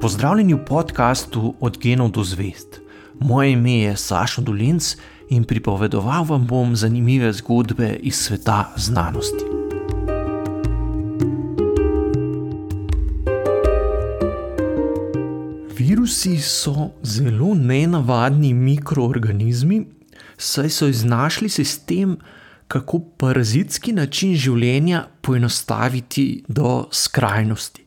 Pozdravljeni v podkastu Od genov do zvest. Moje ime je Sašo Dolinc in pripovedoval vam bom zanimive zgodbe iz sveta znanosti. Virusi so zelo nenavadni mikroorganizmi, saj so iznašli sistem, kako parazitski način življenja poenostaviti do skrajnosti.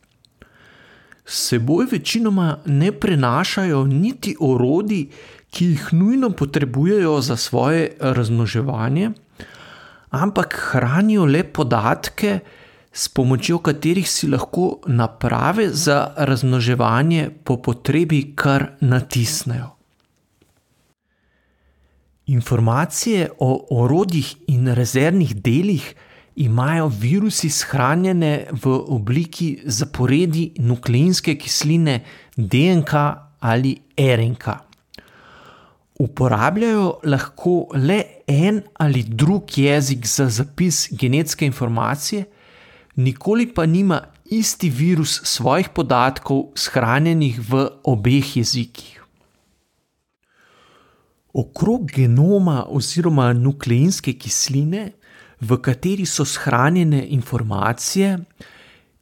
Seboj večinoma ne prenašajo niti orodji, ki jih nujno potrebujejo za svoje razmnoževanje, ampak hranijo le podatke, s pomočjo katerih si lahko naprave za razmnoževanje po potrebi kar natisnejo. Informacije o orodjih in rezervnih delih imajo virusi shranjene v obliki zaporedi nukleinske kisline DNK ali RNK. Uporabljajo lahko le en ali drug jezik za zapis genetske informacije, nikoli pa nima isti virus svojih podatkov shranjenih v obeh jezikih. Okrog genoma oziroma nukleinske kisline v kateri so shranjene informacije,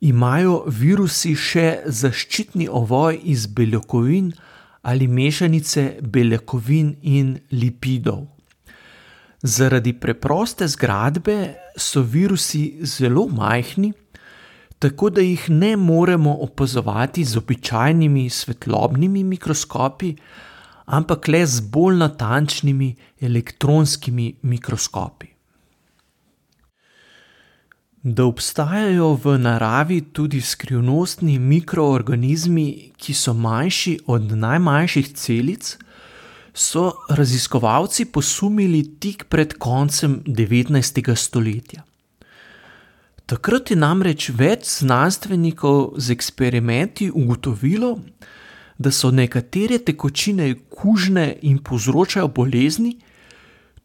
imajo virusi še zaščitni ovoj iz beljakovin ali mešanice beljakovin in lipidov. Zaradi preproste zgradbe so virusi zelo majhni, tako da jih ne moremo opazovati z običajnimi svetlobnimi mikroskopi, ampak le z bolj natančnimi elektronskimi mikroskopi. Da obstajajo v naravi tudi skrivnostni mikroorganizmi, ki so manjši od najmanjših celic, so raziskovalci posumili tik pred koncem 19. stoletja. Takrat je namreč več znanstvenikov z eksperimenti ugotovilo, da so nekatere tekočine kužne in povzročajo bolezni,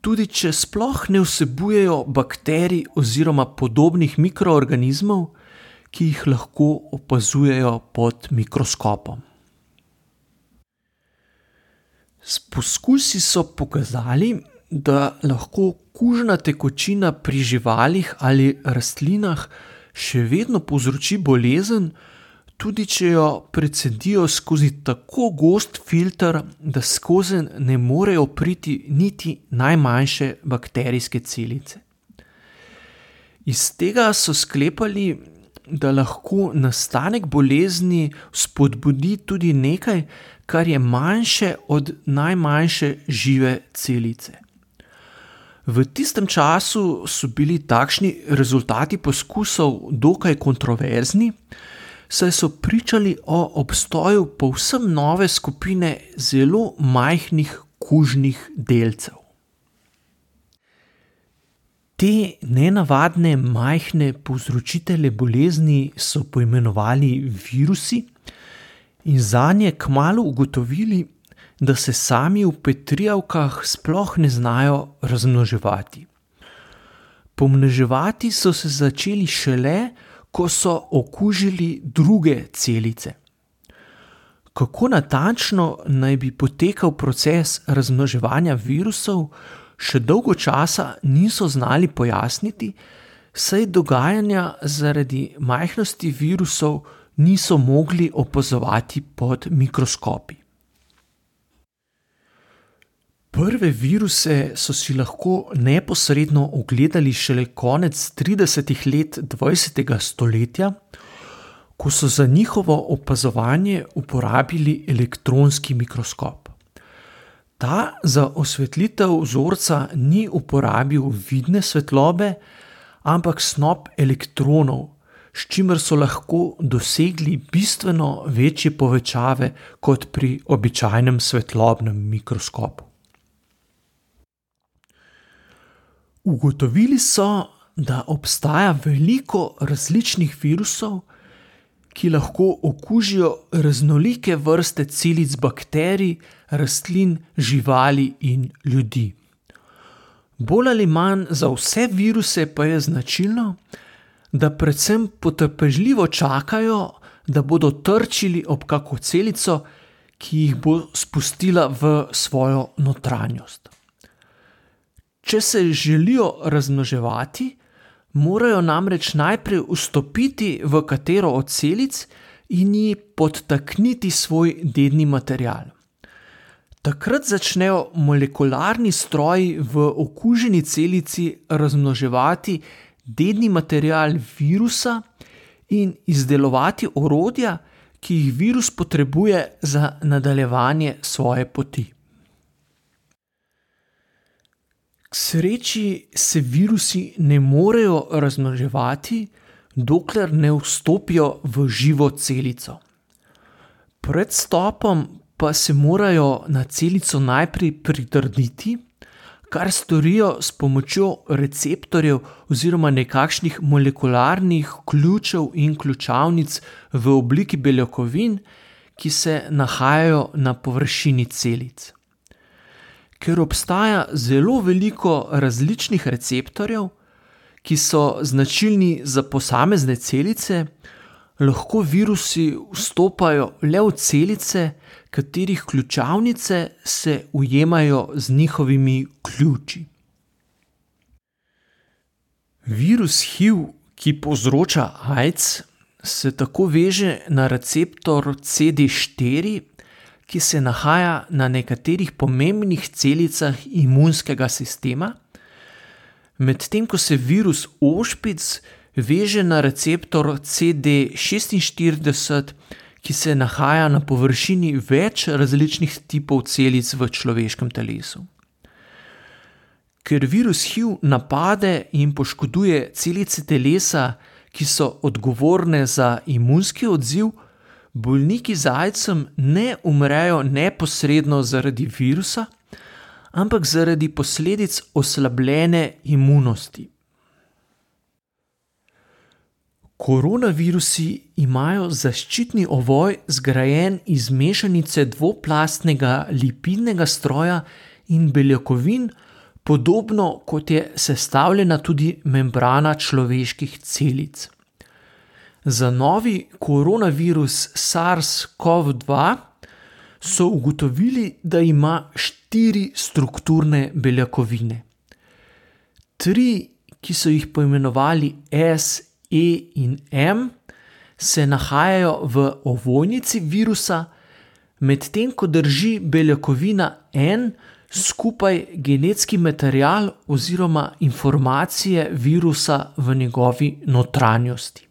tudi če sploh ne vsebujejo bakterij oziroma podobnih mikroorganizmov, ki jih lahko opazujejo pod mikroskopom. S poskusi so pokazali, da lahko kužna tekočina pri živalih ali rastlinah še vedno povzroči bolezen, tudi če jo precedijo skozi tako gost filter, da skozi ne morejo priti niti najmanjše bakterijske celice. Iz tega so sklepali, da lahko nastanek bolezni spodbudi tudi nekaj, kar je manjše od najmanjše žive celice. V tistem času so bili takšni rezultati poskusov dokaj kontroverzni, saj so pričali o obstoju povsem nove skupine zelo majhnih kužnih delcev. Te nenavadne majhne povzročitelje bolezni so poimenovali virusi in za nje kmalo ugotovili, da se sami v petrijavkah sploh ne znajo razmnoževati. Pomnoževati so se začeli šele, ko so okužili druge celice. Kako natančno naj bi potekal proces razmnoževanja virusov, še dolgo časa niso znali pojasniti, saj dogajanja zaradi majhnosti virusov niso mogli opazovati pod mikroskopi. Prve viruse so si lahko neposredno ogledali šele konec 30-ih let 20. stoletja, ko so za njihovo opazovanje uporabili elektronski mikroskop. Ta za osvetlitev vzorca ni uporabil vidne svetlobe, ampak snop elektronov, s čimer so lahko dosegli bistveno večje povečave kot pri običajnem svetlobnem mikroskopu. Ugotovili so, da obstaja veliko različnih virusov, ki lahko okužijo raznolike vrste celic bakterij, rastlin, živali in ljudi. Bolj ali manj za vse viruse pa je značilno, da predvsem potrpežljivo čakajo, da bodo trčili ob kako celico, ki jih bo spustila v svojo notranjost. Če se želijo razmnoževati, morajo namreč najprej vstopiti v katero od celic in ji podtakniti svoj dedni material. Takrat začnejo molekularni stroji v okuženi celici razmnoževati dedni material virusa in izdelovati orodja, ki jih virus potrebuje za nadaljevanje svoje poti. K sreči se virusi ne morejo razmnoževati, dokler ne vstopijo v živo celico. Pred stopom pa se morajo na celico najprej pritrditi, kar storijo s pomočjo receptorjev oziroma nekakšnih molekularnih ključev in ključavnic v obliki beljakovin, ki se nahajajo na površini celic. Ker obstaja zelo veliko različnih receptorjev, ki so značilni za posamezne celice, lahko virusi vstopajo le v celice, katerih ključavnice se ujemajo z njihovimi ključi. Virus HIV, ki povzroča AIDS, se tako veže na receptor CD4, ki se nahaja na nekaterih pomembnih celicah imunskega sistema, medtem ko se virus ošpic veže na receptor CD46, ki se nahaja na površini več različnih tipov celic v človeškem telesu. Ker virus HIV napade in poškoduje celice telesa, ki so odgovorne za imunski odziv, bolniki z AIDS-om ne umrejo neposredno zaradi virusa, ampak zaradi posledic oslabljene imunosti. Koronavirusi imajo zaščitni ovoj zgrajen iz mešanice dvoplastnega lipidnega stroja in beljakovin, podobno kot je sestavljena tudi membrana človeških celic. Za novi koronavirus SARS-CoV-2 so ugotovili, da ima štiri strukturne beljakovine. Tri, ki so jih poimenovali S E in M se nahajajo v ovojnici virusa, medtem ko drži beljakovina N skupaj genetski material oziroma informacije virusa v njegovi notranjosti.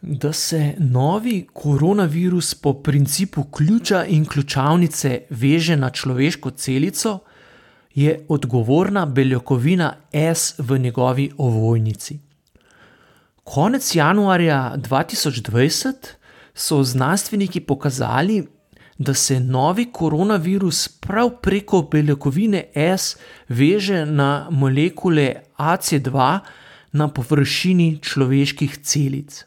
Da se novi koronavirus po principu ključa in ključavnice veže na človeško celico, je odgovorna beljakovina S v njegovi ovojnici. Konec januarja 2020 so znanstveniki pokazali, da se novi koronavirus prav preko beljakovine S veže na molekule AC2 na površini človeških celic.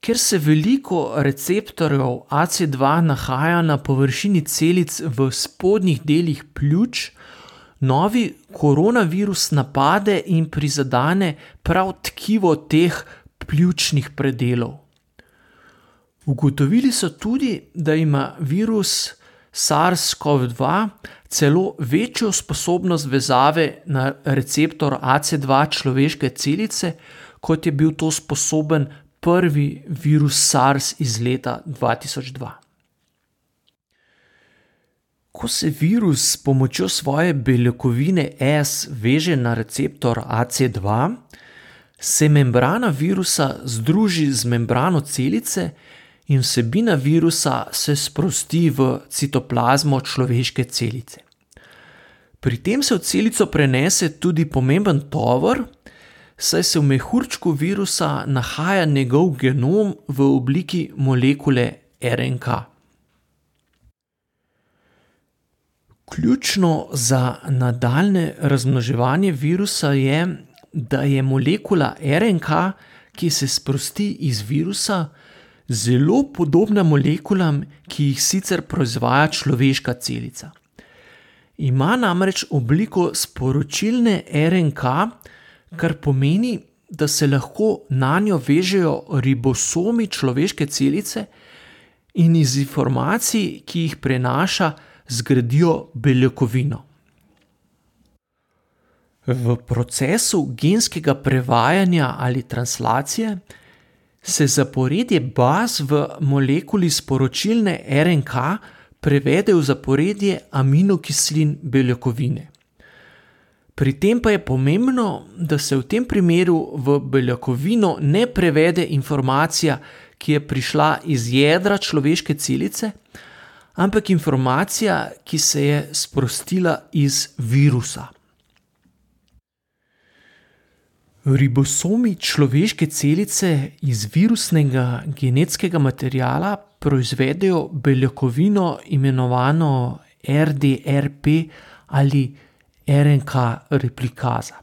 Ker se veliko receptorjev AC2 nahaja na površini celic v spodnjih delih pljuč, novi koronavirus napade in prizadene prav tkivo teh pljučnih predelov. Ugotovili so tudi, da ima virus SARS-CoV-2 celo večjo sposobnost vezave na receptor AC2 človeške celice, kot je bil to sposoben prvi virus SARS iz leta 2002. Ko se virus s pomočjo svoje beljakovine S veže na receptor AC2, se membrana virusa združi z membrano celice in vsebina virusa se sprosti v citoplazmo človeške celice. Pri tem se v celico prenese tudi pomemben tovor, saj se v mehurčku virusa nahaja njegov genom v obliki molekule RNK. Ključno za nadaljne razmnoževanje virusa je, da je molekula RNK, ki se sprosti iz virusa, zelo podobna molekulam, ki jih sicer proizvaja človeška celica. Ima namreč obliko sporočilne RNK, kar pomeni, da se lahko na njo vežejo ribosomi človeške celice in iz informacij, ki jih prenaša, zgradijo beljakovino. V procesu genskega prevajanja ali translacije se zaporedje baz v molekuli sporočilne RNK prevede v zaporedje aminokislin beljakovine. Pri tem pa je pomembno, da se v tem primeru v beljakovino ne prevede informacija, ki je prišla iz jedra človeške celice, ampak informacija, ki se je sprostila iz virusa. Ribosomi človeške celice iz virusnega genetskega materiala proizvedejo beljakovino imenovano RDRP ali RNK replikaza.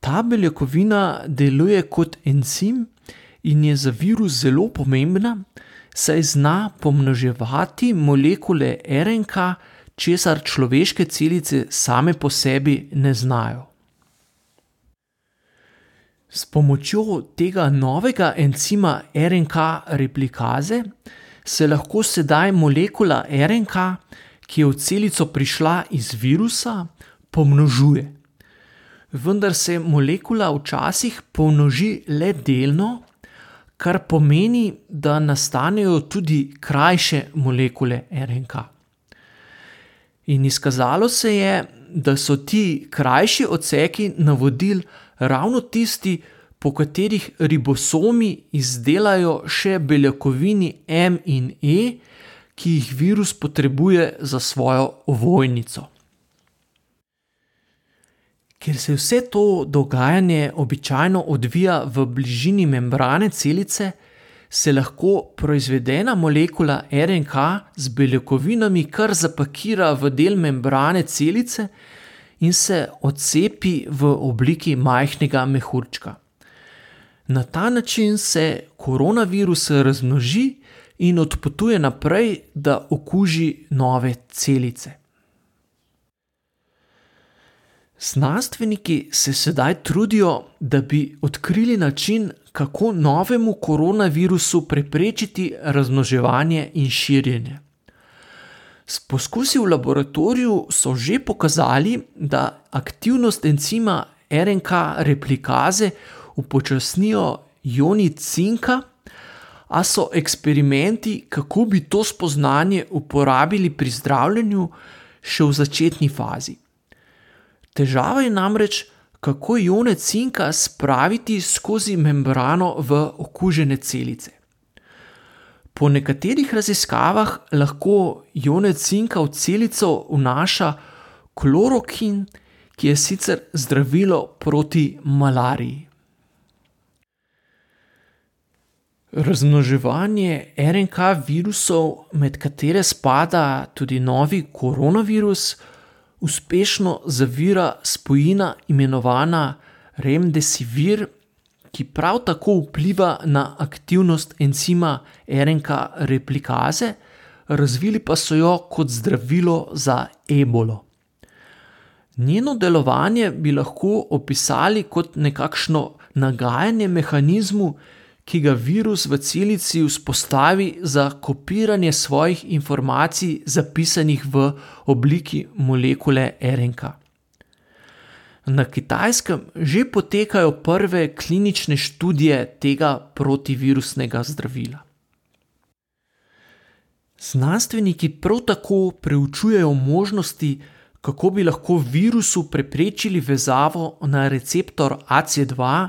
Ta beljakovina deluje kot encim in je za virus zelo pomembna, saj zna pomnoževati molekule RNK, česar človeške celice same po sebi ne znajo. S pomočjo tega novega encima RNK replikaze se lahko sedaj molekula RNK, ki je v celico prišla iz virusa, pomnožuje. Vendar se molekula včasih pomnoži le delno, kar pomeni, da nastanejo tudi krajše molekule RNK. In izkazalo se je, da so ti krajši odseki navodil ravno tisti, po katerih ribosomi izdelajo še beljakovini M in E, ki jih virus potrebuje za svojo ovojnico. Ker se vse to dogajanje običajno odvija v bližini membrane celice, se lahko proizvedena molekula RNK z beljakovinami kar zapakira v del membrane celice in se odcepi v obliki majhnega mehurčka. Na ta način se koronavirus razmnoži in odpotuje naprej, da okuži nove celice. Znanstveniki se sedaj trudijo, da bi odkrili način, kako novemu koronavirusu preprečiti razmnoževanje in širjenje. S poskusi v laboratoriju so že pokazali, da aktivnost encima RNK replikaze upočasnijo ioni cinka, a so eksperimenti, kako bi to spoznanje uporabili pri zdravljenju, še v začetni fazi. Težava je namreč, kako ione cinka spraviti skozi membrano v okužene celice. Po nekaterih raziskavah lahko ione cinka v celico vnaša klorokin, ki je sicer zdravilo proti malariji. Razmnoževanje RNK virusov, med katere spada tudi novi koronavirus, uspešno zavira spojina imenovana Remdesivir ki prav tako vpliva na aktivnost encima RNK replikaze, razvili pa so jo kot zdravilo za ebolo. Njeno delovanje bi lahko opisali kot nekakšno nagajanje mehanizmu, ki ga virus v celici vzpostavi za kopiranje svojih informacij, zapisanih v obliki molekule RNK. Na kitajskem že potekajo prve klinične študije tega protivirusnega zdravila. Znanstveniki prav tako preučujejo možnosti, kako bi lahko virusu preprečili vezavo na receptor AC2